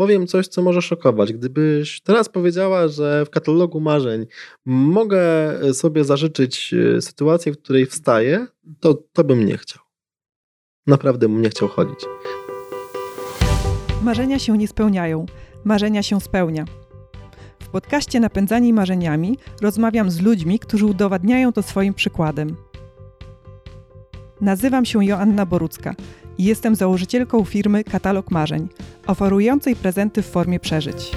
powiem coś, co może szokować. Gdybyś teraz powiedziała, że w katalogu marzeń mogę sobie zażyczyć e, sytuację, w której wstaję, to, to bym nie chciał. Naprawdę bym nie chciał chodzić. Marzenia się nie spełniają, marzenia się spełnia. W podcaście Napędzani Marzeniami rozmawiam z ludźmi, którzy udowadniają to swoim przykładem. Nazywam się Joanna Borucka i jestem założycielką firmy Katalog Marzeń, oferującej prezenty w formie przeżyć.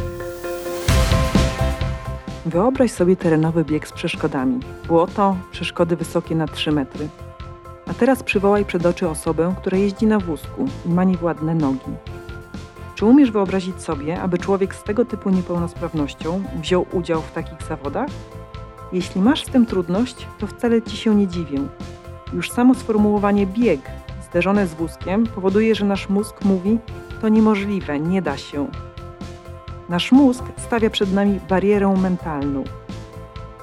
Wyobraź sobie terenowy bieg z przeszkodami. Błoto, przeszkody wysokie na 3 metry. A teraz przywołaj przed oczy osobę, która jeździ na wózku i ma niewładne nogi. Czy umiesz wyobrazić sobie, aby człowiek z tego typu niepełnosprawnością wziął udział w takich zawodach? Jeśli masz z tym trudność, to wcale ci się nie dziwię. Już samo sformułowanie bieg zderzone z wózkiem powoduje, że nasz mózg mówi: To niemożliwe, nie da się. Nasz mózg stawia przed nami barierę mentalną.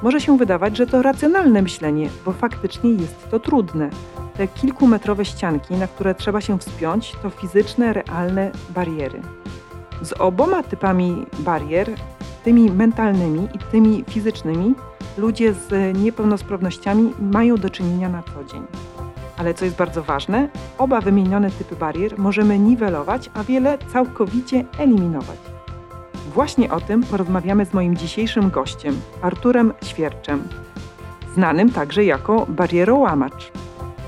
Może się wydawać, że to racjonalne myślenie, bo faktycznie jest to trudne. Te kilkumetrowe ścianki, na które trzeba się wspiąć, to fizyczne, realne bariery. Z oboma typami barier, tymi mentalnymi i tymi fizycznymi, ludzie z niepełnosprawnościami mają do czynienia na co dzień. Ale co jest bardzo ważne, oba wymienione typy barier możemy niwelować, a wiele całkowicie eliminować. Właśnie o tym porozmawiamy z moim dzisiejszym gościem, Arturem Świerczem, znanym także jako barierołamacz.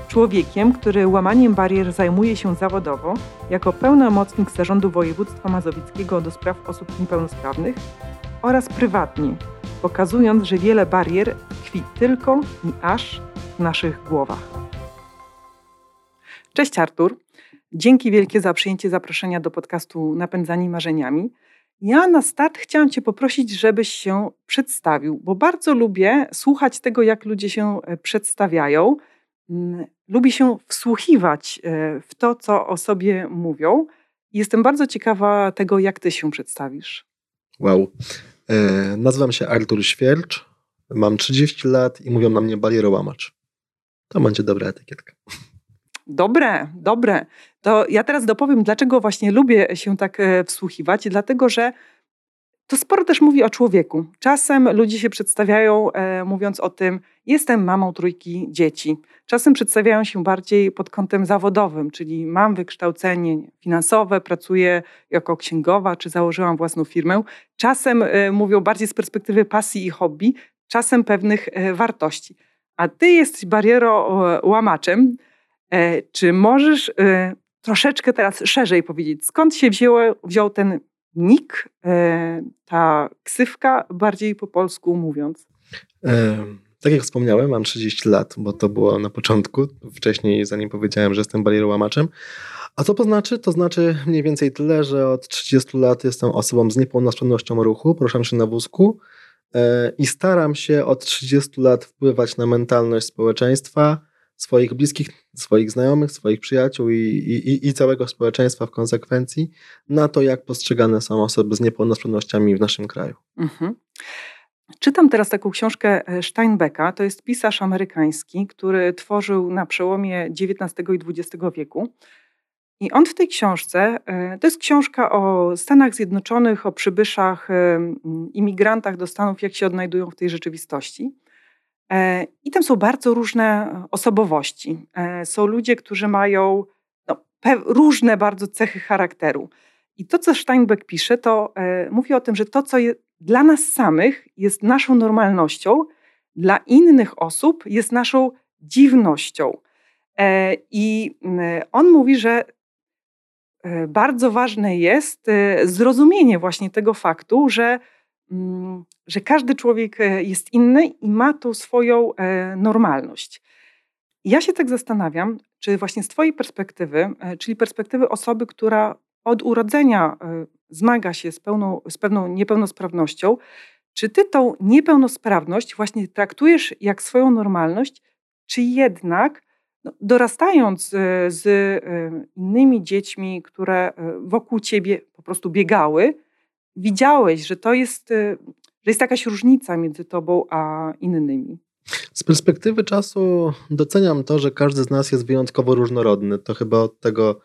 Człowiekiem, który łamaniem barier zajmuje się zawodowo, jako pełnomocnik Zarządu Województwa Mazowieckiego do spraw osób niepełnosprawnych oraz prywatnie, pokazując, że wiele barier tkwi tylko i aż w naszych głowach. Cześć Artur. Dzięki wielkie za przyjęcie zaproszenia do podcastu Napędzani Marzeniami. Ja na start chciałam Cię poprosić, żebyś się przedstawił, bo bardzo lubię słuchać tego, jak ludzie się e, przedstawiają. Mm, lubię się wsłuchiwać e, w to, co o sobie mówią. Jestem bardzo ciekawa tego, jak Ty się przedstawisz. Wow. E, nazywam się Artur Świercz, mam 30 lat i mówią na mnie barierołamacz. To będzie dobra etykietka. Dobre, dobre. To ja teraz dopowiem, dlaczego właśnie lubię się tak e, wsłuchiwać. Dlatego, że to sporo też mówi o człowieku. Czasem ludzie się przedstawiają, e, mówiąc o tym, jestem mamą trójki dzieci. Czasem przedstawiają się bardziej pod kątem zawodowym, czyli mam wykształcenie finansowe, pracuję jako księgowa, czy założyłam własną firmę. Czasem e, mówią bardziej z perspektywy pasji i hobby, czasem pewnych e, wartości. A ty jesteś barierołamaczem. E, czy możesz e, troszeczkę teraz szerzej powiedzieć, skąd się wzięło, wziął ten nick, e, ta ksywka, bardziej po polsku mówiąc? Tak jak wspomniałem, mam 30 lat, bo to było na początku, wcześniej zanim powiedziałem, że jestem barierołamaczem. A co to znaczy? To znaczy mniej więcej tyle, że od 30 lat jestem osobą z niepełnosprawnością ruchu, poruszam się na wózku i staram się od 30 lat wpływać na mentalność społeczeństwa, swoich bliskich, swoich znajomych, swoich przyjaciół i, i, i całego społeczeństwa w konsekwencji na to, jak postrzegane są osoby z niepełnosprawnościami w naszym kraju. Mhm. Czytam teraz taką książkę e, Steinbecka. To jest pisarz amerykański, który tworzył na przełomie XIX i XX wieku. I on w tej książce, e, to jest książka o Stanach Zjednoczonych, o przybyszach, e, imigrantach do Stanów, jak się odnajdują w tej rzeczywistości. E, I tam są bardzo różne osobowości. E, są ludzie, którzy mają no, różne bardzo cechy charakteru. I to, co Steinbeck pisze, to e, mówi o tym, że to, co dla nas samych jest naszą normalnością, dla innych osób jest naszą dziwnością. I on mówi, że bardzo ważne jest zrozumienie właśnie tego faktu, że że każdy człowiek e, jest inny i ma tą swoją e, normalność. ja się tak zastanawiam, czy właśnie z Twojej perspektywy, e, czyli perspektywy osoby, która od urodzenia zmaga się z, pełną, z pewną niepełnosprawnością, czy Ty tą niepełnosprawność właśnie traktujesz jak swoją normalność, czy jednak no, dorastając z innymi dziećmi, które wokół Ciebie po prostu biegały, widziałeś, że to jest, y, że jest jakaś różnica między tobą a innymi? Z perspektywy czasu doceniam to, że każdy z nas jest wyjątkowo różnorodny. To chyba od tego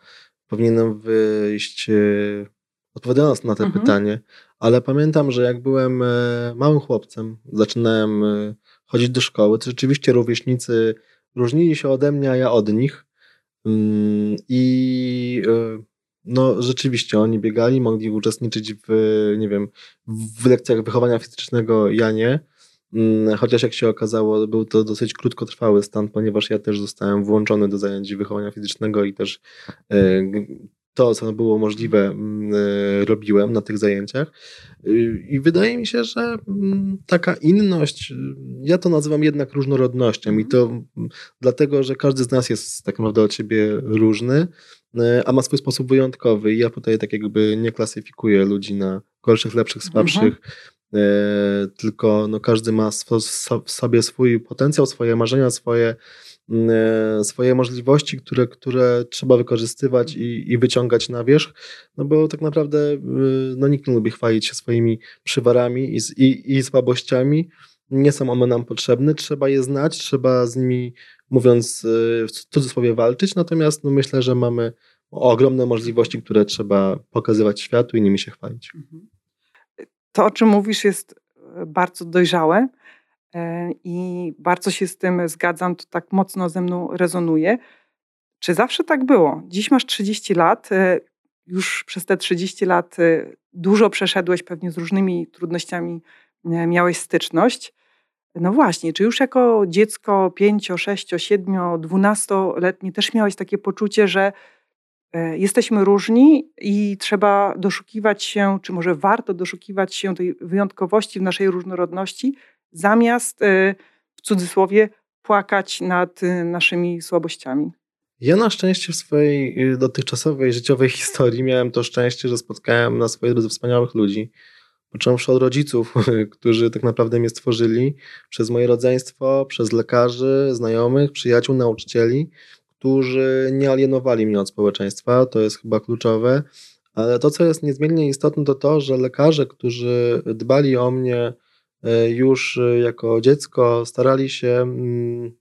powinienem wyjść y, odpowiadając na to Mhm. pytanie, ale pamiętam, że jak byłem e, małym chłopcem, zaczynałem e, chodzić do szkoły, to rzeczywiście rówieśnicy różnili się ode mnie, a ja od nich. Mm, I e, no rzeczywiście oni biegali, mogli uczestniczyć w, nie wiem, w lekcjach wychowania fizycznego, ja nie. Mm, Chociaż jak się okazało, był to dosyć krótkotrwały stan, ponieważ ja też zostałem włączony do zajęć wychowania fizycznego i też e, to, co było możliwe, mm, e, robiłem na tych zajęciach. Y, I wydaje mi się, że mm, taka inność, y, ja to nazywam jednak różnorodnością i to mm, dlatego, że każdy z nas jest tak naprawdę od siebie różny, y, a ma swój sposób wyjątkowy. I ja tutaj tak jakby nie klasyfikuję ludzi na gorszych, lepszych, słabszych, e, tylko no, każdy ma w sobie swój potencjał, swoje marzenia, swoje, e, swoje możliwości, które, które trzeba wykorzystywać i, i wyciągać na wierzch, no bo tak naprawdę y, no, nikt nie lubi chwalić się swoimi przywarami i, i, i słabościami. Nie są one nam potrzebne, trzeba je znać, trzeba z nimi, mówiąc y, w cudzysłowie, walczyć, natomiast no, myślę, że mamy ogromne możliwości, które trzeba pokazywać światu i nimi się chwalić. To, o czym mówisz, jest e, bardzo dojrzałe e, i bardzo się z tym zgadzam. To tak mocno ze mną rezonuje. Czy zawsze tak było? Dziś masz 30 lat. e, Już przez te 30 lat e, dużo przeszedłeś, pewnie z różnymi trudnościami e, miałeś styczność. No właśnie, czy już jako dziecko 5, 6, 7, 12-letnie też miałeś takie poczucie, że e, jesteśmy różni i trzeba doszukiwać się, czy może warto doszukiwać się tej wyjątkowości w naszej różnorodności, zamiast e, w cudzysłowie płakać nad e, naszymi słabościami? Ja na szczęście w swojej y, dotychczasowej życiowej historii miałem to szczęście, że spotkałem na swojej drodze wspaniałych ludzi. Począwszy od rodziców, którzy tak naprawdę mnie stworzyli, przez moje rodzeństwo, przez lekarzy, znajomych, przyjaciół, nauczycieli, którzy nie alienowali mnie od społeczeństwa. To jest chyba kluczowe. Ale to, co jest niezmiennie istotne, to to, że lekarze, którzy dbali o mnie y, już y, jako dziecko, starali się mm,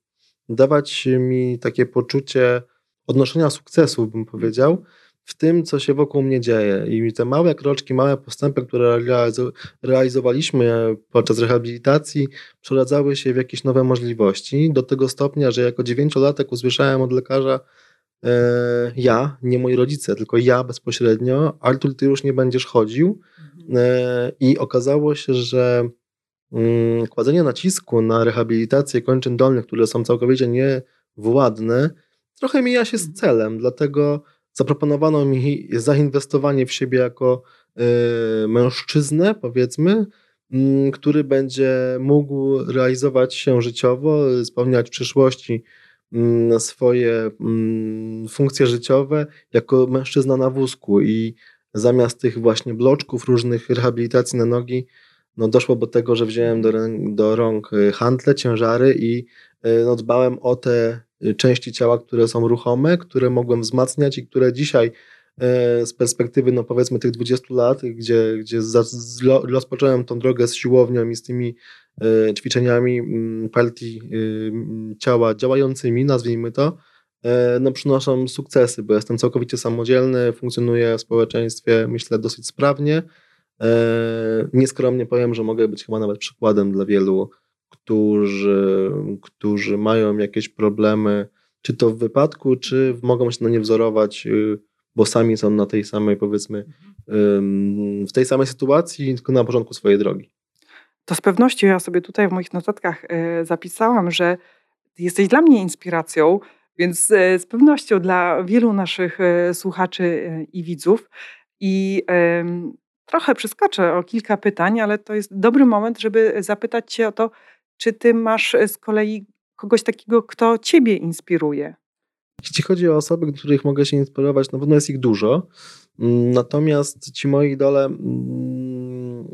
dawać mi takie poczucie odnoszenia sukcesu, bym powiedział, w tym, co się wokół mnie dzieje. I te małe kroczki, małe postępy, które realizo- realizowaliśmy podczas rehabilitacji, przeradzały się w jakieś nowe możliwości. Do tego stopnia, że jako dziewięciolatek usłyszałem od lekarza, e, ja, nie moi rodzice, tylko ja bezpośrednio, Artur, ty już nie będziesz chodził. E, I okazało się, że mm, kładzenie nacisku na rehabilitację kończyn dolnych, które są całkowicie niewładne, trochę mija się z celem. Dlatego zaproponowano mi zainwestowanie w siebie jako y, mężczyznę, powiedzmy, mm, który będzie mógł realizować się życiowo, spełniać w przyszłości mm, swoje funkcje życiowe jako mężczyzna na wózku i zamiast tych właśnie bloczków różnych rehabilitacji na nogi, no doszło do tego, że wziąłem do, do rąk y, hantle, ciężary i y, no dbałem o te y, części ciała, które są ruchome, które mogłem wzmacniać i które dzisiaj z perspektywy, no powiedzmy tych 20 lat, gdzie, gdzie rozpocząłem tą drogę z siłownią i z tymi ćwiczeniami mm, partii mm, ciała działającymi, nazwijmy to, no przynoszą sukcesy, bo jestem całkowicie samodzielny, funkcjonuję w społeczeństwie, myślę, dosyć sprawnie. E, Nieskromnie powiem, że mogę być chyba nawet przykładem dla wielu, którzy, którzy mają jakieś problemy, czy to w wypadku, czy mogą się na nie wzorować, y, bo sami są na tej samej, powiedzmy, ym, w tej samej sytuacji, tylko na początku swojej drogi. To z pewnością ja sobie tutaj w moich notatkach e, zapisałam, że jesteś dla mnie inspiracją, więc e, z pewnością dla wielu naszych słuchaczy i widzów. I trochę przeskoczę o kilka pytań, ale to jest dobry moment, żeby zapytać Cię o to, czy Ty masz e, z kolei kogoś takiego, kto Ciebie inspiruje? Jeśli chodzi o osoby, których mogę się inspirować, na pewno jest ich dużo. Mm, Natomiast ci moi idole mm,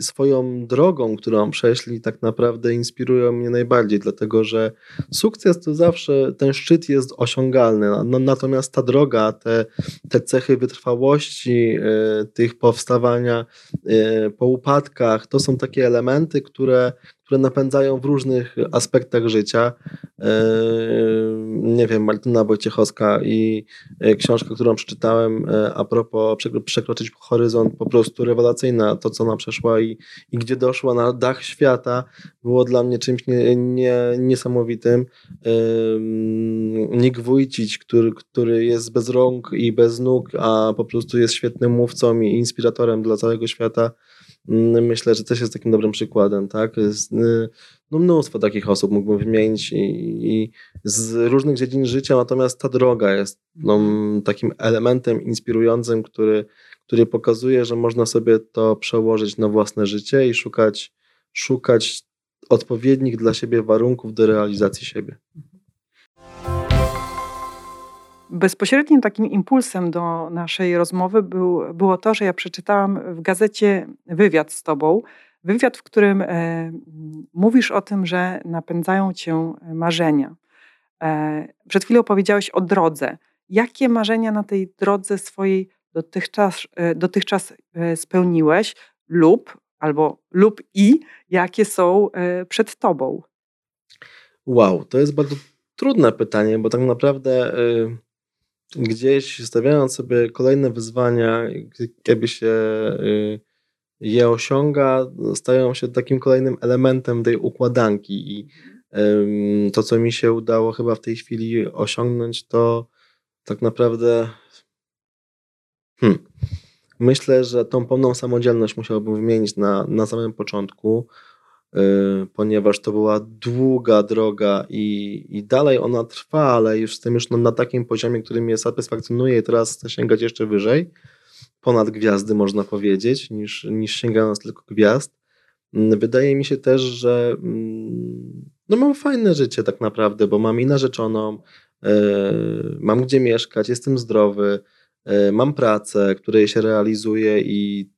swoją drogą, którą przeszli, tak naprawdę inspirują mnie najbardziej, dlatego że sukces to zawsze, ten szczyt jest osiągalny, no, natomiast ta droga, te, te cechy wytrwałości, e, tych powstawania e, po upadkach, to są takie elementy, które, które napędzają w różnych aspektach życia. E, nie wiem, Martyna Wojciechowska i książka, którą przeczytałem a propos przekroczyć horyzont, po prostu rewelacyjna. To, co ona przeszła i, i gdzie doszła na dach świata, było dla mnie czymś nie, nie, niesamowitym. Nick Wójcić, który, który jest bez rąk i bez nóg, a po prostu jest świetnym mówcą i inspiratorem dla całego świata myślę, że też jest takim dobrym przykładem, tak? Y, no mnóstwo takich osób mógłbym wymienić i, i, z różnych dziedzin życia, natomiast ta droga jest no, takim elementem inspirującym, który, który pokazuje, że można sobie to przełożyć na własne życie i szukać, szukać odpowiednich dla siebie warunków do realizacji siebie. Bezpośrednim takim impulsem do naszej rozmowy był, było to, że ja przeczytałam w gazecie wywiad z Tobą. Wywiad, w którym e, mówisz o tym, że napędzają Cię marzenia. E, przed chwilą powiedziałeś o drodze. Jakie marzenia na tej drodze swojej dotychczas, e, dotychczas e, spełniłeś lub albo lub i jakie są e, przed Tobą? Wow, to jest bardzo trudne pytanie, bo tak naprawdę y, gdzieś stawiając sobie kolejne wyzwania, kiedy się y, je osiąga, stają się takim kolejnym elementem tej układanki i to, co mi się udało chyba w tej chwili osiągnąć, to tak naprawdę hmm, myślę, że tą pełną samodzielność musiałbym wymienić na, na samym początku. Y, ponieważ to była długa droga i, i dalej ona trwa, ale już jestem już na takim poziomie, który mnie satysfakcjonuje i teraz chcę sięgać jeszcze wyżej, ponad gwiazdy można powiedzieć, niż, niż sięgając tylko gwiazd. Mm, wydaje mi się też, że mm, no mam fajne życie tak naprawdę, bo mam i narzeczoną, y, mam gdzie mieszkać, jestem zdrowy, mam pracę, której się realizuję i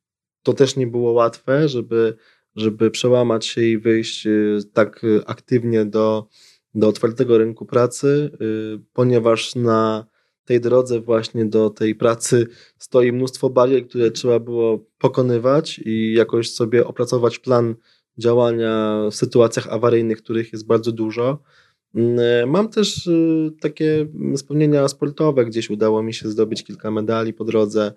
to też nie było łatwe, żeby żeby przełamać się i wyjść y, tak aktywnie do, do otwartego rynku pracy, y, ponieważ na tej drodze właśnie do tej pracy stoi mnóstwo barier, które trzeba było pokonywać i jakoś sobie opracować plan działania w sytuacjach awaryjnych, których jest bardzo dużo. Mm, mam też takie spełnienia sportowe, gdzieś udało mi się zdobyć kilka medali po drodze.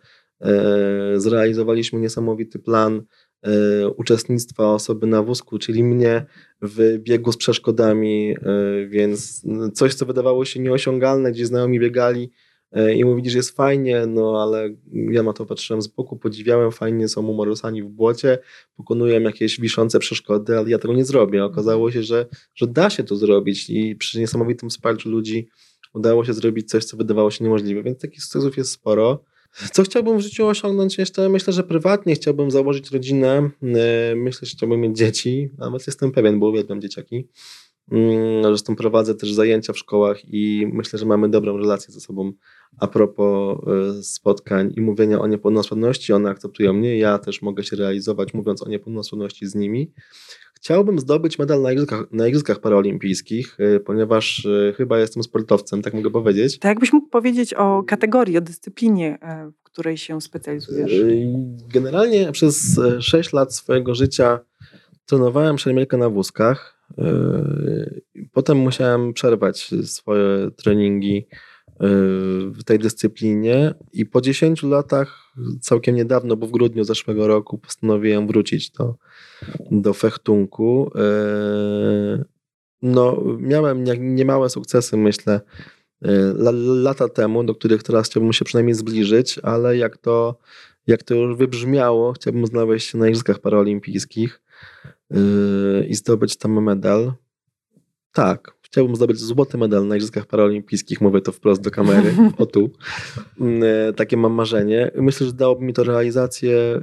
Zrealizowaliśmy niesamowity plan E, uczestnictwa osoby na wózku, czyli mnie w biegu z przeszkodami, e, więc coś, co wydawało się nieosiągalne, gdzie znajomi biegali e, i mówili, że jest fajnie, no ale ja na to patrzyłem z boku, podziwiałem, fajnie są umorusani w błocie, pokonują jakieś wiszące przeszkody, ale ja tego nie zrobię. Okazało się, że, że da się to zrobić i przy niesamowitym wsparciu ludzi udało się zrobić coś, co wydawało się niemożliwe, więc takich sukcesów jest sporo. Co chciałbym w życiu osiągnąć jeszcze? Myślę, że prywatnie chciałbym założyć rodzinę. E, myślę, że chciałbym mieć dzieci. Nawet jestem pewien, bo uwielbiam dzieciaki. Mm, zresztą prowadzę też zajęcia w szkołach i myślę, że mamy dobrą relację ze sobą a propos e, spotkań i mówienia o niepełnosprawności. One akceptują mnie, ja też mogę się realizować mówiąc o niepełnosprawności z nimi. Chciałbym zdobyć medal na Igrzyskach, na Igrzyskach Paraolimpijskich, e, ponieważ e, chyba jestem sportowcem, tak mogę powiedzieć. Tak jakbyś mógł powiedzieć o kategorii, o dyscyplinie, e, w której się specjalizujesz? Generalnie przez 6 lat swojego życia trenowałem szermierkę na wózkach. Potem musiałem przerwać swoje treningi w tej dyscyplinie i po 10 latach, całkiem niedawno, bo w grudniu zeszłego roku postanowiłem wrócić do, do fechtunku. E, no, miałem niemałe sukcesy, myślę, e, lata temu, do których teraz chciałbym się przynajmniej zbliżyć, ale jak to, jak to już wybrzmiało, chciałbym znaleźć się na Igrzyskach Paraolimpijskich i zdobyć tam medal. Tak, Chciałbym zdobyć złoty medal na Igrzyskach Paraolimpijskich, mówię to wprost do kamery, o tu. Mm, e, takie mam marzenie. Myślę, że dałoby mi to realizację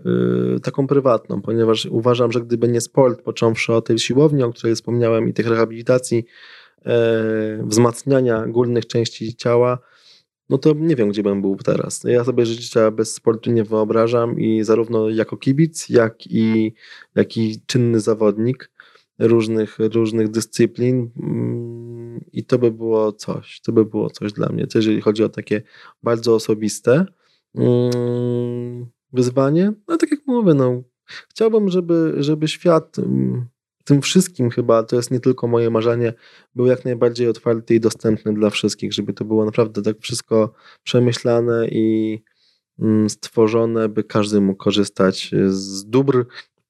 y, taką prywatną, ponieważ uważam, że gdyby nie sport, począwszy od tej siłowni, o której wspomniałem, i tych rehabilitacji, e, wzmacniania górnych części ciała, no to nie wiem, gdzie bym był teraz. Ja sobie życia bez sportu nie wyobrażam i zarówno jako kibic, jak i, jak i czynny zawodnik różnych, różnych dyscyplin mm, i to by było coś, to by było coś dla mnie, to jeżeli chodzi o takie bardzo osobiste mm, wyzwanie, no tak jak mówię, no, chciałbym, żeby, żeby świat mm, tym wszystkim chyba, to jest nie tylko moje marzenie, był jak najbardziej otwarty i dostępny dla wszystkich, żeby to było naprawdę tak wszystko przemyślane i stworzone, by każdy mógł korzystać z dóbr,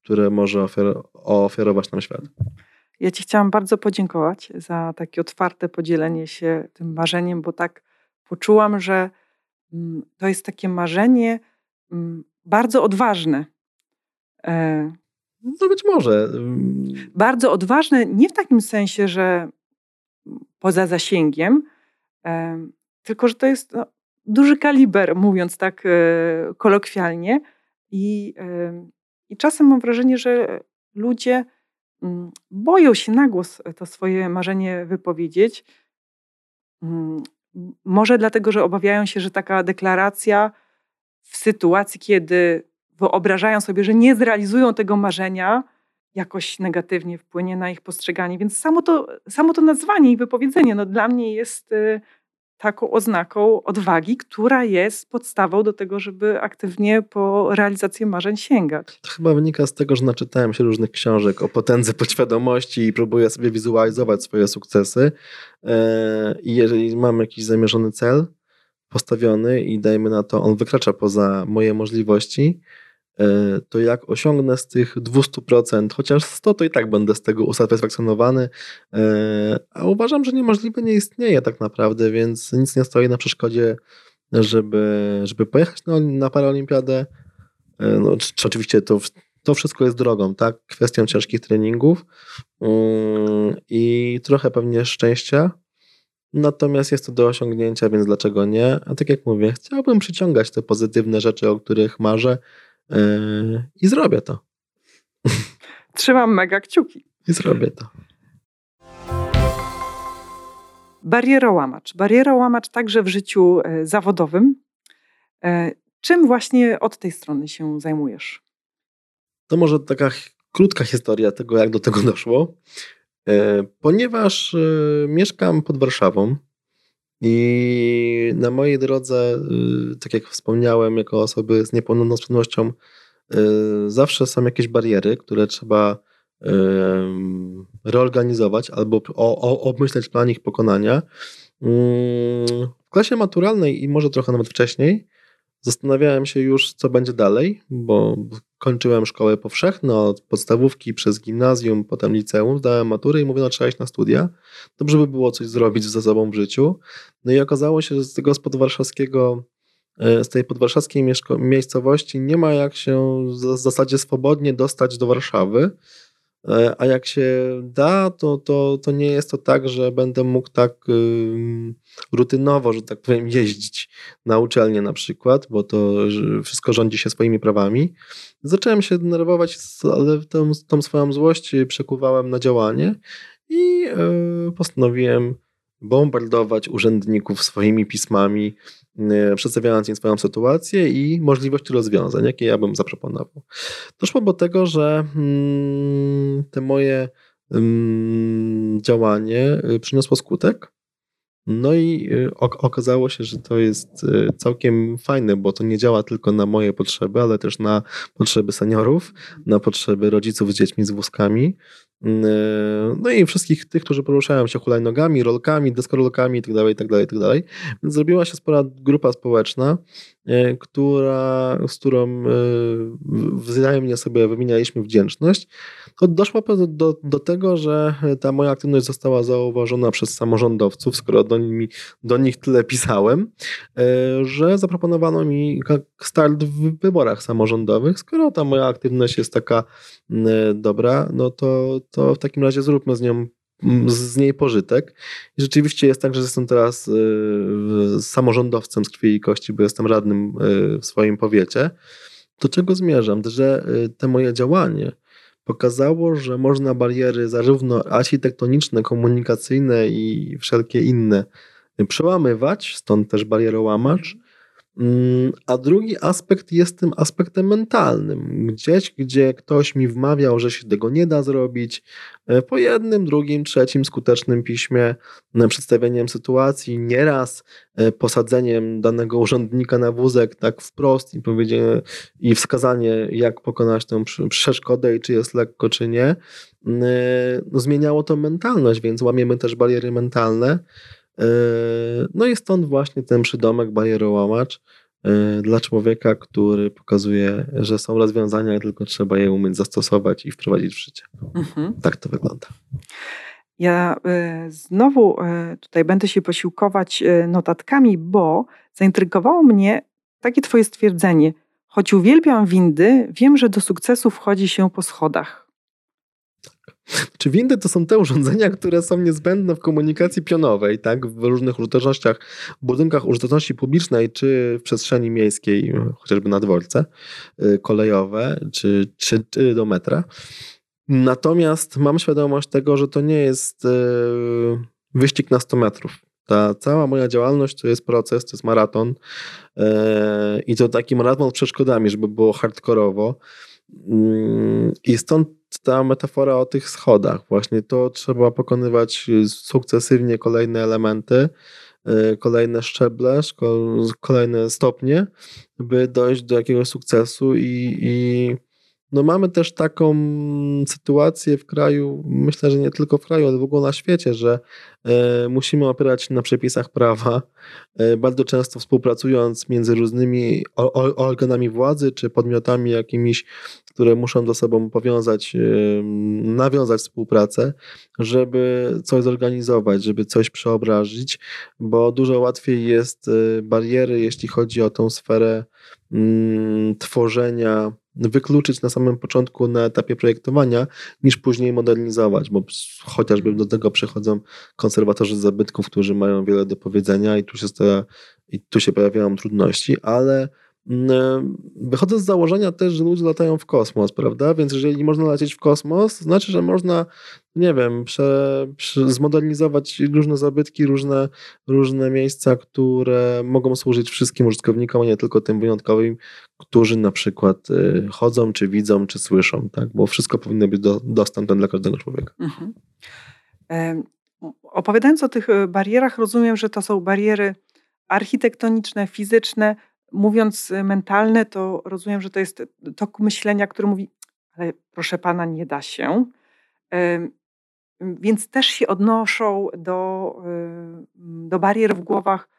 które może ofiar ofiarować nam świat. Ja Ci chciałam bardzo podziękować za takie otwarte podzielenie się tym marzeniem, bo tak poczułam, że mm, to jest takie marzenie mm, bardzo odważne. E, no być może. Bardzo odważne, nie w takim sensie, że poza zasięgiem, tylko że to jest no, duży kaliber, mówiąc tak e, kolokwialnie. I, I czasem mam wrażenie, że ludzie mm, boją się na głos to swoje marzenie wypowiedzieć. Mm, może dlatego, że obawiają się, że taka deklaracja w sytuacji, kiedy wyobrażają sobie, że nie zrealizują tego marzenia, jakoś negatywnie wpłynie na ich postrzeganie. Więc samo to, samo to nazwanie i wypowiedzenie no, dla mnie jest y, taką oznaką odwagi, która jest podstawą do tego, żeby aktywnie po realizację marzeń sięgać. To chyba wynika z tego, że naczytałem się różnych książek o potędze podświadomości i próbuję sobie wizualizować swoje sukcesy. E, I jeżeli mam jakiś zamierzony cel postawiony i dajmy na to, on wykracza poza moje możliwości, to jak osiągnę z tych 200%, chociaż 100, to i tak będę z tego usatysfakcjonowany, e, a uważam, że niemożliwe nie istnieje tak naprawdę, więc nic nie stoi na przeszkodzie, żeby, żeby pojechać na, na paraolimpiadę. E, no, czy, czy oczywiście to, to wszystko jest drogą, tak? Kwestią ciężkich treningów mm, i trochę pewnie szczęścia. Natomiast jest to do osiągnięcia, więc dlaczego nie? A tak jak mówię, chciałbym przyciągać te pozytywne rzeczy, o których marzę, I zrobię to. Trzymam mega kciuki. I zrobię to. Barierołamacz. Barierołamacz także w życiu e, zawodowym. E, czym właśnie od tej strony się zajmujesz? To może taka krótka historia tego, jak do tego doszło. E, ponieważ mieszkam pod Warszawą i na mojej drodze, y, tak jak wspomniałem, jako osoby z niepełnosprawnością, y, zawsze są jakieś bariery, które trzeba reorganizować albo obmyśleć plan ich pokonania. W klasie maturalnej i może trochę nawet wcześniej Zastanawiałem się już, co będzie dalej, bo kończyłem szkołę powszechną, od podstawówki przez gimnazjum, potem liceum, zdałem maturę i mówię, no trzeba iść na studia. Dobrze by było coś zrobić ze sobą w życiu. No i okazało się, że z tego z podwarszawskiego e, z tej podwarszawskiej miejscowości nie ma jak się w zasadzie swobodnie dostać do Warszawy. E, a jak się da, to, to, to nie jest to tak, że będę mógł tak rutynowo, że tak powiem, jeździć na uczelnię na przykład, bo to wszystko rządzi się swoimi prawami. Zacząłem się denerwować, ale tą, tą swoją złość przekuwałem na działanie i e, postanowiłem bombardować urzędników swoimi pismami, przedstawiając im swoją sytuację i możliwości rozwiązań, jakie ja bym zaproponował. Doszło do tego, że mm, te moje mm, działanie y, przyniosło skutek. No i y, okazało się, że to jest y, całkiem fajne, bo to nie działa tylko na moje potrzeby, ale też na potrzeby seniorów, na potrzeby rodziców z dziećmi z wózkami. E, no i wszystkich tych, którzy poruszają się hulajnogami, rolkami, deskorolkami itd., itd., itd. Więc zrobiła się spora grupa społeczna, e, która, z którą e, wzajemnie sobie wymienialiśmy wdzięczność. To doszło do, do, do tego, że ta moja aktywność została zauważona przez samorządowców, skoro do, nimi, do nich tyle pisałem, że zaproponowano mi start w wyborach samorządowych. Skoro ta moja aktywność jest taka dobra, no to to w takim razie zróbmy z nią z niej pożytek. I rzeczywiście jest tak, że jestem teraz y, samorządowcem z krwi i kości, bo jestem radnym y, w swoim powiecie. Do czego zmierzam? Że y, te moje działanie pokazało, że można bariery zarówno architektoniczne, komunikacyjne i wszelkie inne przełamywać, stąd też barierołamacz, a drugi aspekt jest tym aspektem mentalnym. Gdzieś, gdzie ktoś mi wmawiał, że się tego nie da zrobić, e, po jednym, drugim, trzecim skutecznym piśmie, przedstawieniem sytuacji, nieraz e, posadzeniem danego urzędnika na wózek tak wprost i powiedzienie i wskazanie, jak pokonać tę przeszkodę i czy jest lekko, czy nie, mm, e, no, zmieniało to mentalność, więc łamiemy też bariery mentalne. No i stąd właśnie ten przydomek barierołamacz dla człowieka, który pokazuje, że są rozwiązania, tylko trzeba je umieć zastosować i wprowadzić w życie. Mhm. Tak to wygląda. Ja y, znowu y, tutaj będę się posiłkować notatkami, bo zaintrygowało mnie takie Twoje stwierdzenie. Choć uwielbiam windy, wiem, że do sukcesu wchodzi się po schodach. Czy windy to są te urządzenia, które są niezbędne w komunikacji pionowej, tak? W różnych użytecznościach, w budynkach użyteczności publicznej, czy w przestrzeni miejskiej, chociażby na dworce y, kolejowe, czy, czy, czy do metra. Natomiast mam świadomość tego, że to nie jest y, wyścig na 100 metrów. Ta cała moja działalność to jest proces, to jest maraton y, i to taki maraton z przeszkodami, żeby było hardkorowo. Mm, I stąd ta metafora o tych schodach. Właśnie to trzeba pokonywać sukcesywnie kolejne elementy, y, kolejne szczeble, kolejne stopnie, by dojść do jakiegoś sukcesu i, i no mamy też taką sytuację w kraju, myślę, że nie tylko w kraju, ale w ogóle na świecie, że e, musimy opierać się na przepisach prawa, e, bardzo często współpracując między różnymi organami władzy czy podmiotami jakimiś, które muszą ze sobą powiązać, e, nawiązać współpracę, żeby coś zorganizować, żeby coś przeobrazić, bo dużo łatwiej jest bariery, jeśli chodzi o tą sferę mm, tworzenia wykluczyć na samym początku na etapie projektowania, niż później modernizować, bo chociażby do tego przechodzą konserwatorzy zabytków, którzy mają wiele do powiedzenia i tu się, stara, i tu się pojawiają trudności, ale Wychodzę z założenia też, że ludzie latają w kosmos, prawda? Więc jeżeli można lecieć w kosmos, to znaczy, że można nie wiem, prze, prze, zmodernizować różne zabytki, różne, różne miejsca, które mogą służyć wszystkim użytkownikom, a nie tylko tym wyjątkowym, którzy na przykład y, chodzą, czy widzą, czy słyszą, tak? Bo wszystko powinno być do, dostępne dla każdego człowieka. Mhm. E, opowiadając o tych y, barierach, rozumiem, że to są bariery architektoniczne, fizyczne. Mówiąc y, mentalne, to rozumiem, że to jest tok myślenia, który mówi, ale proszę pana, nie da się. Więc też się odnoszą do, do barier w głowach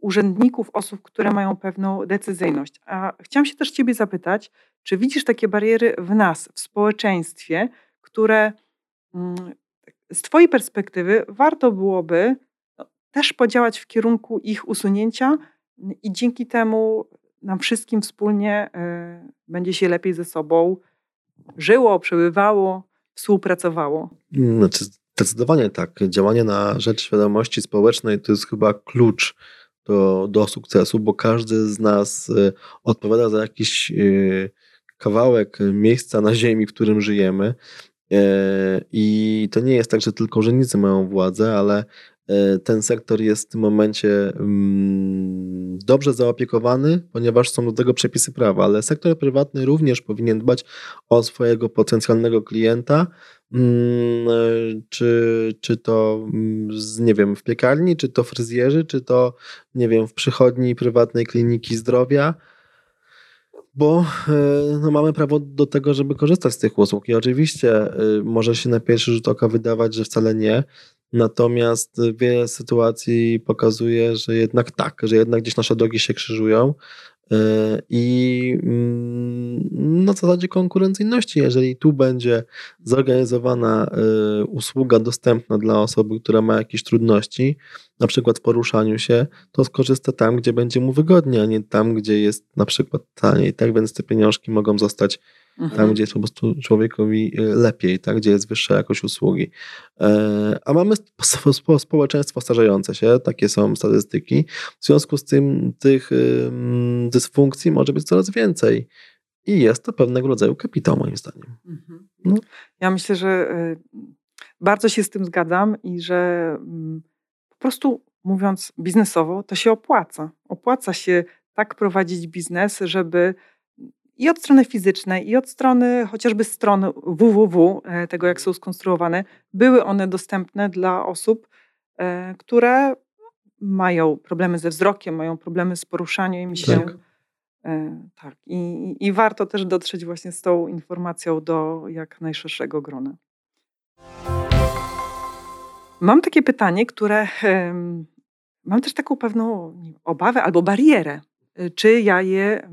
urzędników, osób, które mają pewną decyzyjność. A chciałam się też Ciebie zapytać, czy widzisz takie bariery w nas, w społeczeństwie, które mm, z Twojej perspektywy warto byłoby no, też podziałać w kierunku ich usunięcia i dzięki temu nam wszystkim wspólnie y, będzie się lepiej ze sobą żyło, przebywało, współpracowało? Znaczy, zdecydowanie tak. Działanie na rzecz świadomości społecznej to jest chyba klucz do, do sukcesu, bo każdy z nas y, odpowiada za jakiś y, kawałek miejsca na ziemi, w którym żyjemy. E, I to nie jest tak, że tylko urzędnicy mają władzę, ale e, ten sektor jest w tym momencie mm, dobrze zaopiekowany, ponieważ są do tego przepisy prawa, ale sektor prywatny również powinien dbać o swojego potencjalnego klienta, mm, e, czy, czy to mm, nie wiem, w piekarni, czy to fryzjerzy, czy to nie wiem, w przychodni prywatnej kliniki zdrowia bo e, no, mamy prawo do tego, żeby korzystać z tych usług. I oczywiście e, może się na pierwszy rzut oka wydawać, że wcale nie. Natomiast wiele sytuacji pokazuje, że jednak tak, że jednak gdzieś nasze drogi się krzyżują E, I mm, na zasadzie konkurencyjności, jeżeli tu będzie zorganizowana e, usługa dostępna dla osoby, która ma jakieś trudności, na przykład w poruszaniu się, to skorzysta tam, gdzie będzie mu wygodnie, a nie tam, gdzie jest na przykład taniej. Tak więc te pieniążki mogą zostać mhm. tam, gdzie jest po prostu człowiekowi e, lepiej, tak? gdzie jest wyższa jakość usługi. E, a mamy społeczeństwo starzejące się, takie są statystyki. W związku z tym tych dysfunkcji może być coraz więcej. I jest to pewnego rodzaju kapitał, moim zdaniem. Mhm. No. Ja myślę, że e, bardzo się z tym zgadzam i że mm, po prostu mówiąc biznesowo, to się opłaca. Opłaca się tak prowadzić biznes, żeby i od strony fizycznej, i od strony chociażby strony www, e, tego jak są skonstruowane, były one dostępne dla osób, e, które mają problemy ze wzrokiem, mają problemy z poruszaniem się. Tak. E, tak. I, I warto też dotrzeć właśnie z tą informacją do jak najszerszego grona. Mam takie pytanie, które mam też taką pewną obawę albo barierę. Czy ja je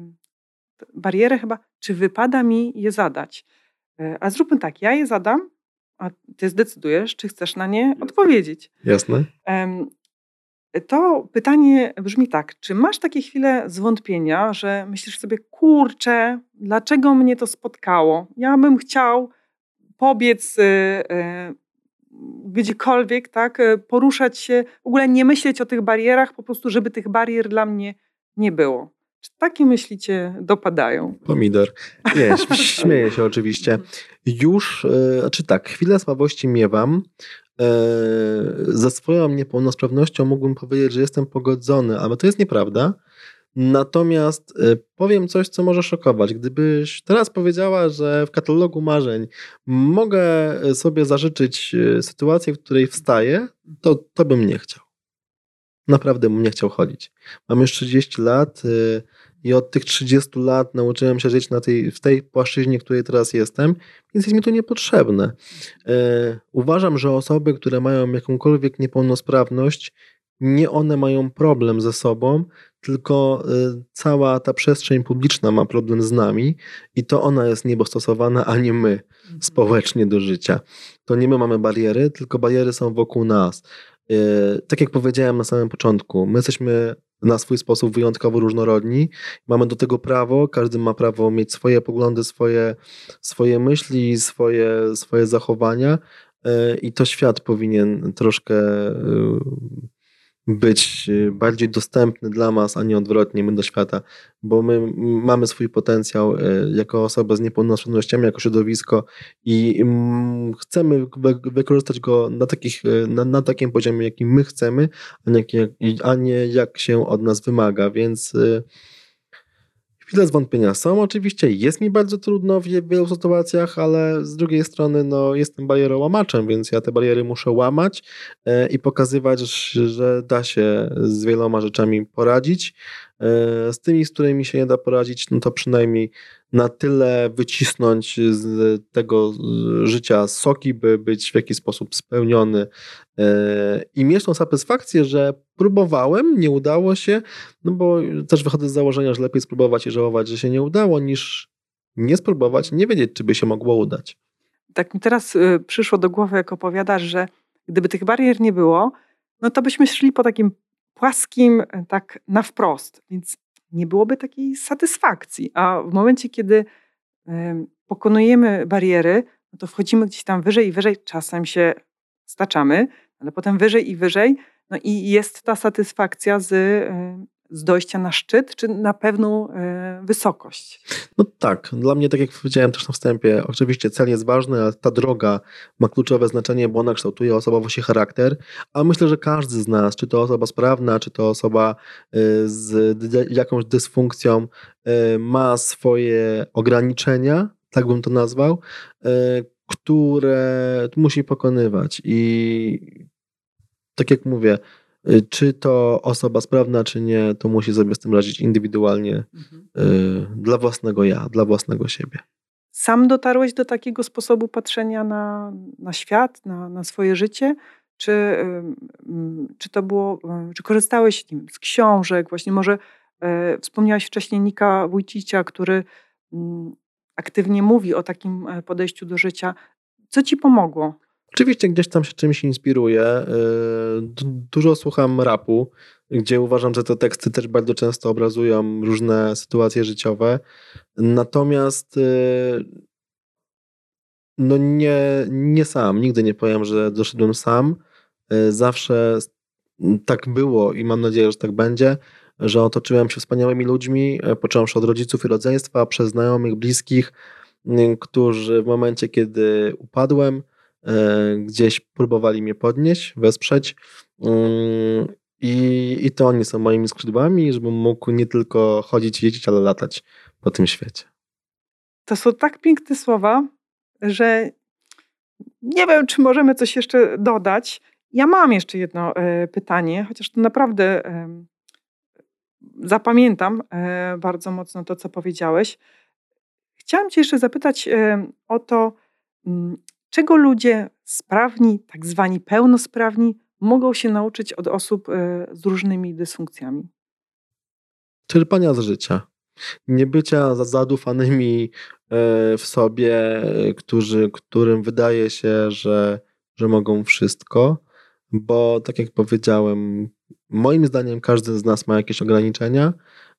barierę chyba, czy wypada mi je zadać. E, a zróbmy tak, ja je zadam, a ty zdecydujesz, czy chcesz na nie odpowiedzieć. Jasne. To pytanie brzmi tak: czy masz takie chwile zwątpienia, że myślisz sobie, kurczę, dlaczego mnie to spotkało? Ja bym chciał pobiec y, y, gdziekolwiek, tak, y, poruszać się, w ogóle nie myśleć o tych barierach, po prostu, żeby tych barier dla mnie nie było. Czy takie myślicie dopadają? Pomidor. Nie, śmieję się oczywiście. Już, e, znaczy tak, chwilę słabości miewam. E, ze swoją niepełnosprawnością mógłbym powiedzieć, że jestem pogodzony, ale to jest nieprawda. Natomiast e, powiem coś, co może szokować. Gdybyś teraz powiedziała, że w katalogu marzeń mogę sobie zażyczyć sytuację, w której wstaję, to, to bym nie chciał. Naprawdę bym nie chciał chodzić. Mam już 30 lat y, i od tych 30 lat nauczyłem się żyć na tej, w tej płaszczyźnie, w której teraz jestem, więc jest mi to niepotrzebne. Y, uważam, że osoby, które mają jakąkolwiek niepełnosprawność, nie one mają problem ze sobą, tylko y, cała ta przestrzeń publiczna ma problem z nami i to ona jest niedostosowana, a nie my mhm. społecznie do życia. To nie my mamy bariery, tylko bariery są wokół nas. E, tak jak powiedziałem na samym początku, my jesteśmy na swój sposób wyjątkowo różnorodni. Mamy do tego prawo, każdy ma prawo mieć swoje poglądy, swoje, swoje myśli, swoje, swoje zachowania e, i to świat powinien troszkę e, być y, bardziej dostępny dla nas, a nie odwrotnie, my do świata, bo my mamy swój potencjał y, jako osoba z niepełnosprawnościami, jako środowisko i chcemy wykorzystać go na, takich, y, na, na takim poziomie, jakim my chcemy, a nie, a nie jak się od nas wymaga, więc Chwile zwątpienia są oczywiście, jest mi bardzo trudno w wielu sytuacjach, ale z drugiej strony no, jestem barierołamaczem, więc ja te bariery muszę łamać e, i pokazywać, że da się z wieloma rzeczami poradzić. E, z tymi, z którymi się nie da poradzić, no to przynajmniej na tyle wycisnąć z tego życia soki, by być w jakiś sposób spełniony e, i mieć tą satysfakcję, że próbowałem, nie udało się, no bo też wychodzę z założenia, że lepiej spróbować i żałować, że się nie udało, niż nie spróbować, nie wiedzieć, czy by się mogło udać. Tak mi teraz y, przyszło do głowy, jak opowiadasz, że gdyby tych barier nie było, no to byśmy szli po takim płaskim, e, tak na wprost, więc nie byłoby takiej satysfakcji. A w momencie, kiedy pokonujemy bariery, no to wchodzimy gdzieś tam wyżej i wyżej, czasem się staczamy, ale potem wyżej i wyżej, no i jest ta satysfakcja z z dojścia na szczyt, czy na pewną e, wysokość? No tak, dla mnie, tak jak powiedziałem też na wstępie, oczywiście cel jest ważny, ale ta droga ma kluczowe znaczenie, bo ona kształtuje osobowość i charakter, a myślę, że każdy z nas, czy to osoba sprawna, czy to osoba e, z jakąś dysfunkcją, e, ma swoje ograniczenia, tak bym to nazwał, które musi pokonywać i tak jak mówię, czy to osoba sprawna, czy nie, to musi sobie z tym radzić indywidualnie mhm. Y, dla własnego ja, dla własnego siebie. Sam dotarłeś do takiego sposobu patrzenia na, na świat, na, na swoje życie? Czy, czy to było, czy korzystałeś z książek, właśnie może wspomniałaś wcześniej Nika Wójcicia, który aktywnie mówi o takim e, podejściu do życia. Co ci pomogło? Oczywiście gdzieś tam się czymś inspiruję. Y, dużo słucham rapu, gdzie uważam, że te teksty też bardzo często obrazują różne sytuacje życiowe. Natomiast y, no nie, nie sam, nigdy nie powiem, że doszedłem sam. Y, zawsze tak było i mam nadzieję, że tak będzie, że otoczyłem się wspaniałymi ludźmi, począwszy od rodziców i rodzeństwa, przez znajomych, bliskich, którzy w momencie, kiedy upadłem, E, gdzieś próbowali mnie podnieść, wesprzeć. Mm, I, I to oni są moimi skrzydłami, żebym mógł nie tylko chodzić, jeździć, ale latać po tym świecie. To są tak piękne słowa, że nie wiem, czy możemy coś jeszcze dodać. Ja mam jeszcze jedno e, pytanie, chociaż to naprawdę e, zapamiętam e, bardzo mocno to, co powiedziałeś. Chciałam Cię jeszcze zapytać e, o to, m, czego ludzie sprawni, tak zwani pełnosprawni, mogą się nauczyć od osób e, z różnymi dysfunkcjami. Czerpania z życia. Nie bycia za- zadufanymi e, w sobie, którzy, którym wydaje się, że, że mogą wszystko, bo tak jak powiedziałem, moim zdaniem każdy z nas ma jakieś ograniczenia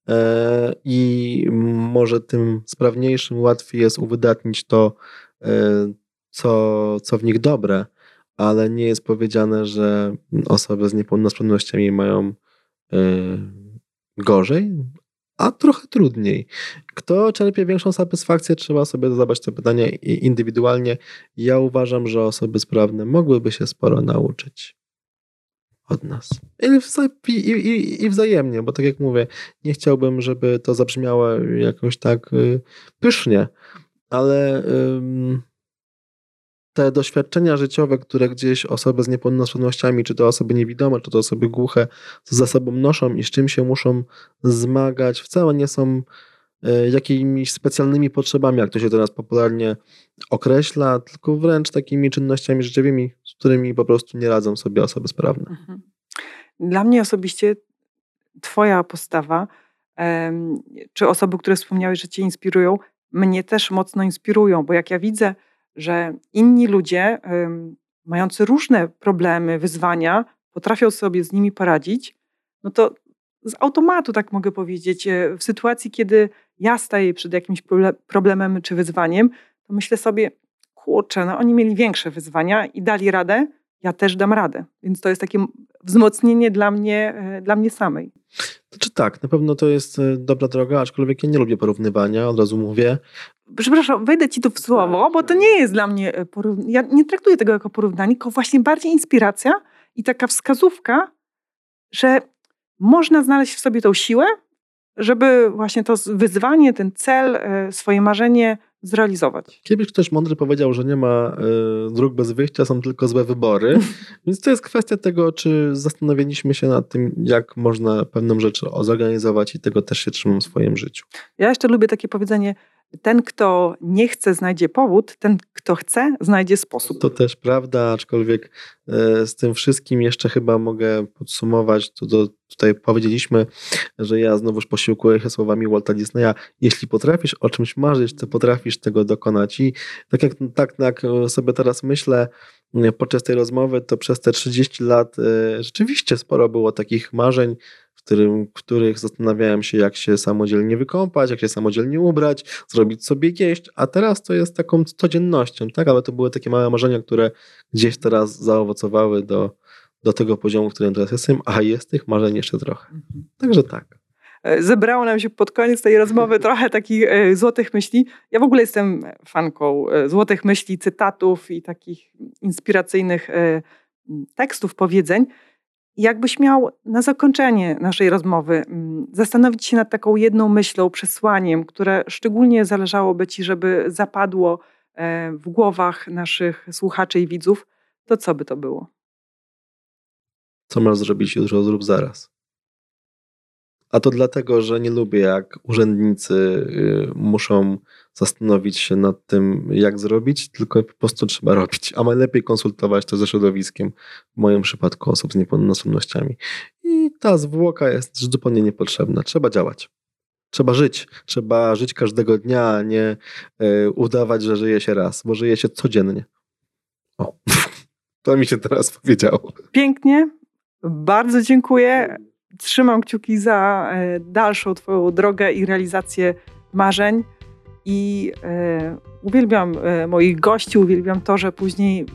e, i może tym sprawniejszym łatwiej jest uwydatnić to, co, co w nich dobre, ale nie jest powiedziane, że osoby z niepełnosprawnościami mają e, gorzej, a trochę trudniej. Kto czerpie większą satysfakcję, trzeba sobie zadać to pytanie i- indywidualnie. Ja uważam, że osoby sprawne mogłyby się sporo nauczyć od nas. I, i, i, i wzajemnie, bo tak jak mówię, nie chciałbym, żeby to zabrzmiało jakoś tak y, pysznie, ale ym, te doświadczenia życiowe, które gdzieś osoby z niepełnosprawnościami, czy to osoby niewidome, czy to osoby głuche, za sobą noszą i z czym się muszą zmagać, wcale nie są e, jakimiś specjalnymi potrzebami, jak to się teraz popularnie określa, tylko wręcz takimi czynnościami życiowymi, z którymi po prostu nie radzą sobie osoby sprawne. Mhm. Dla mnie osobiście Twoja postawa, czy osoby, które wspomniałeś, że Cię inspirują, mnie też mocno inspirują, bo jak ja widzę, że inni ludzie mający różne problemy, wyzwania, potrafią sobie z nimi poradzić, no to z automatu, tak mogę powiedzieć, e, w sytuacji, kiedy ja staję przed jakimś proble- problemem czy wyzwaniem, to myślę sobie, kurczę, no oni mieli większe wyzwania i dali radę, ja też dam radę. Więc to jest takie wzmocnienie dla mnie, e, dla mnie samej. Znaczy tak, na pewno to jest e, dobra droga, aczkolwiek ja nie lubię porównywania, od razu mówię. Przepraszam, wejdę ci tu w słowo, bo to nie jest dla mnie e, porównanie. Ja nie traktuję tego jako porównanie, tylko właśnie bardziej inspiracja i taka wskazówka, że można znaleźć w sobie tą siłę, żeby właśnie to wyzwanie, ten cel, swoje marzenie zrealizować. Kiedyś ktoś mądry powiedział, że nie ma y, dróg bez wyjścia, są tylko złe wybory. Więc to jest kwestia tego, czy zastanawialiśmy się nad tym, jak można pewną rzecz zorganizować i tego też się trzymam w swoim życiu. Ja jeszcze lubię takie powiedzenie: ten, kto nie chce, znajdzie powód, ten, kto chce, znajdzie sposób. To też prawda, aczkolwiek e, z tym wszystkim jeszcze chyba mogę podsumować, to, to tutaj powiedzieliśmy, że ja znowuż posiłkuję się słowami Walta Disneya, jeśli potrafisz o czymś marzyć, to potrafisz tego dokonać i tak jak, tak jak sobie teraz myślę, e, podczas tej rozmowy, to przez te 30 lat e, rzeczywiście sporo było takich marzeń, którym, których zastanawiałem się, jak się samodzielnie wykąpać, jak się samodzielnie ubrać, zrobić sobie jeść, a teraz to jest taką codziennością, tak? Ale to były takie małe marzenia, które gdzieś teraz zaowocowały do, do tego poziomu, w którym teraz jestem, a jest tych marzeń jeszcze trochę. Także tak. E, Zebrało nam się pod koniec tej rozmowy trochę takich e, złotych myśli. Ja w ogóle jestem fanką e, złotych myśli, cytatów i takich inspiracyjnych tekstów, powiedzeń. Jakbyś miał na zakończenie naszej rozmowy mm, zastanowić się nad taką jedną myślą, przesłaniem, które szczególnie zależałoby Ci, żeby zapadło e, w głowach naszych słuchaczy i widzów, to co by to było? Co masz zrobić jutro, zrób zaraz. A to dlatego, że nie lubię, jak urzędnicy y, muszą zastanowić się nad tym, jak zrobić, tylko po prostu trzeba robić. A najlepiej konsultować to ze środowiskiem, w moim przypadku osób z niepełnosprawnościami. I ta zwłoka jest zupełnie niepotrzebna. Trzeba działać. Trzeba żyć. Trzeba żyć każdego dnia, a nie y, udawać, że żyje się raz, bo żyje się codziennie. O, to mi się teraz powiedziało. Pięknie, bardzo dziękuję. Trzymam kciuki za e, dalszą Twoją drogę i realizację marzeń. I e, uwielbiam e, moich gości, uwielbiam to, że później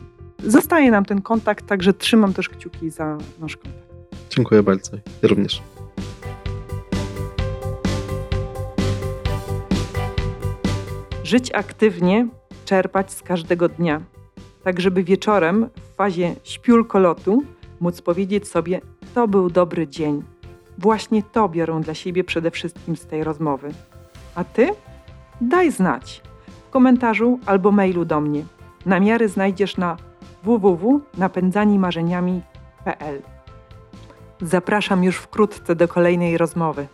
zostaje nam ten kontakt, także trzymam też kciuki za nasz kontakt. Dziękuję bardzo. Ja również. Żyć aktywnie, czerpać z każdego dnia, tak żeby wieczorem w fazie śpiulkolotu móc powiedzieć sobie To był dobry dzień. Właśnie to biorę dla siebie przede wszystkim z tej rozmowy. A ty? Daj znać w komentarzu albo mailu do mnie. Namiary znajdziesz na www.napędzanimarzeniami.pl. Zapraszam już wkrótce do kolejnej rozmowy.